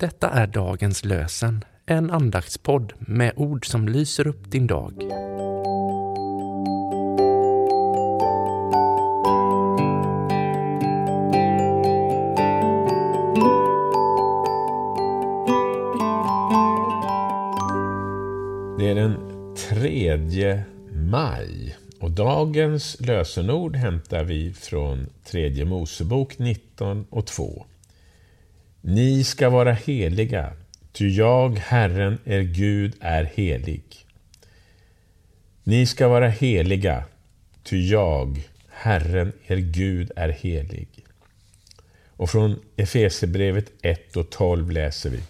Detta är dagens lösen, en andaktspodd med ord som lyser upp din dag. Det är den 3 maj och dagens lösenord hämtar vi från tredje Mosebok 19 och 2. Ni ska vara heliga, ty jag, Herren, er Gud, är helig. Ni ska vara heliga, ty jag, Herren, er Gud, är helig. Och från Efesebrevet 1 och 12 läser vi.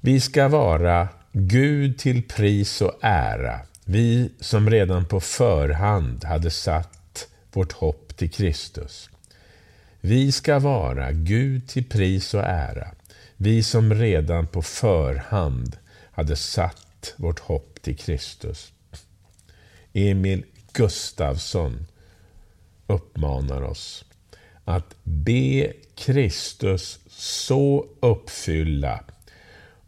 Vi ska vara Gud till pris och ära, vi som redan på förhand hade satt vårt hopp till Kristus. Vi ska vara Gud till pris och ära, vi som redan på förhand hade satt vårt hopp till Kristus. Emil Gustafsson uppmanar oss att be Kristus så uppfylla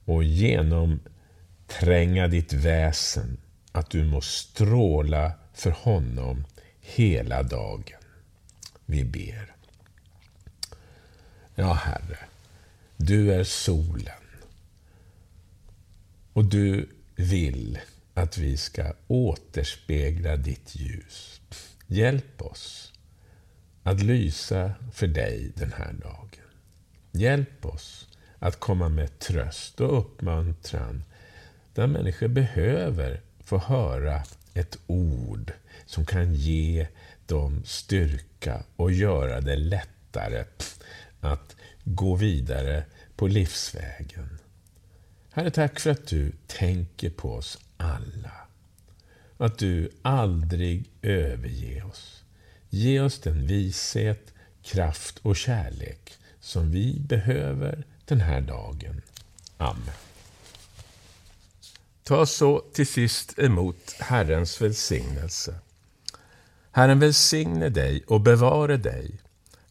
och genomtränga ditt väsen att du må stråla för honom hela dagen. Vi ber. Ja, Herre, du är solen och du vill att vi ska återspegla ditt ljus. Hjälp oss att lysa för dig den här dagen. Hjälp oss att komma med tröst och uppmuntran där människor behöver få höra ett ord som kan ge dem styrka och göra det lättare att gå vidare på livsvägen. Herre, tack för att du tänker på oss alla. Att du aldrig överger oss. Ge oss den vishet, kraft och kärlek som vi behöver den här dagen. Amen. Ta så till sist emot Herrens välsignelse. Herren välsigne dig och bevare dig.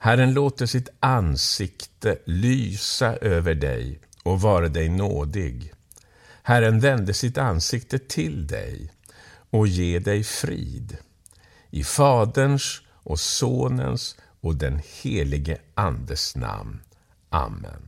Herren låter sitt ansikte lysa över dig och vara dig nådig. Herren vände sitt ansikte till dig och ge dig frid. I Faderns och Sonens och den helige Andes namn. Amen.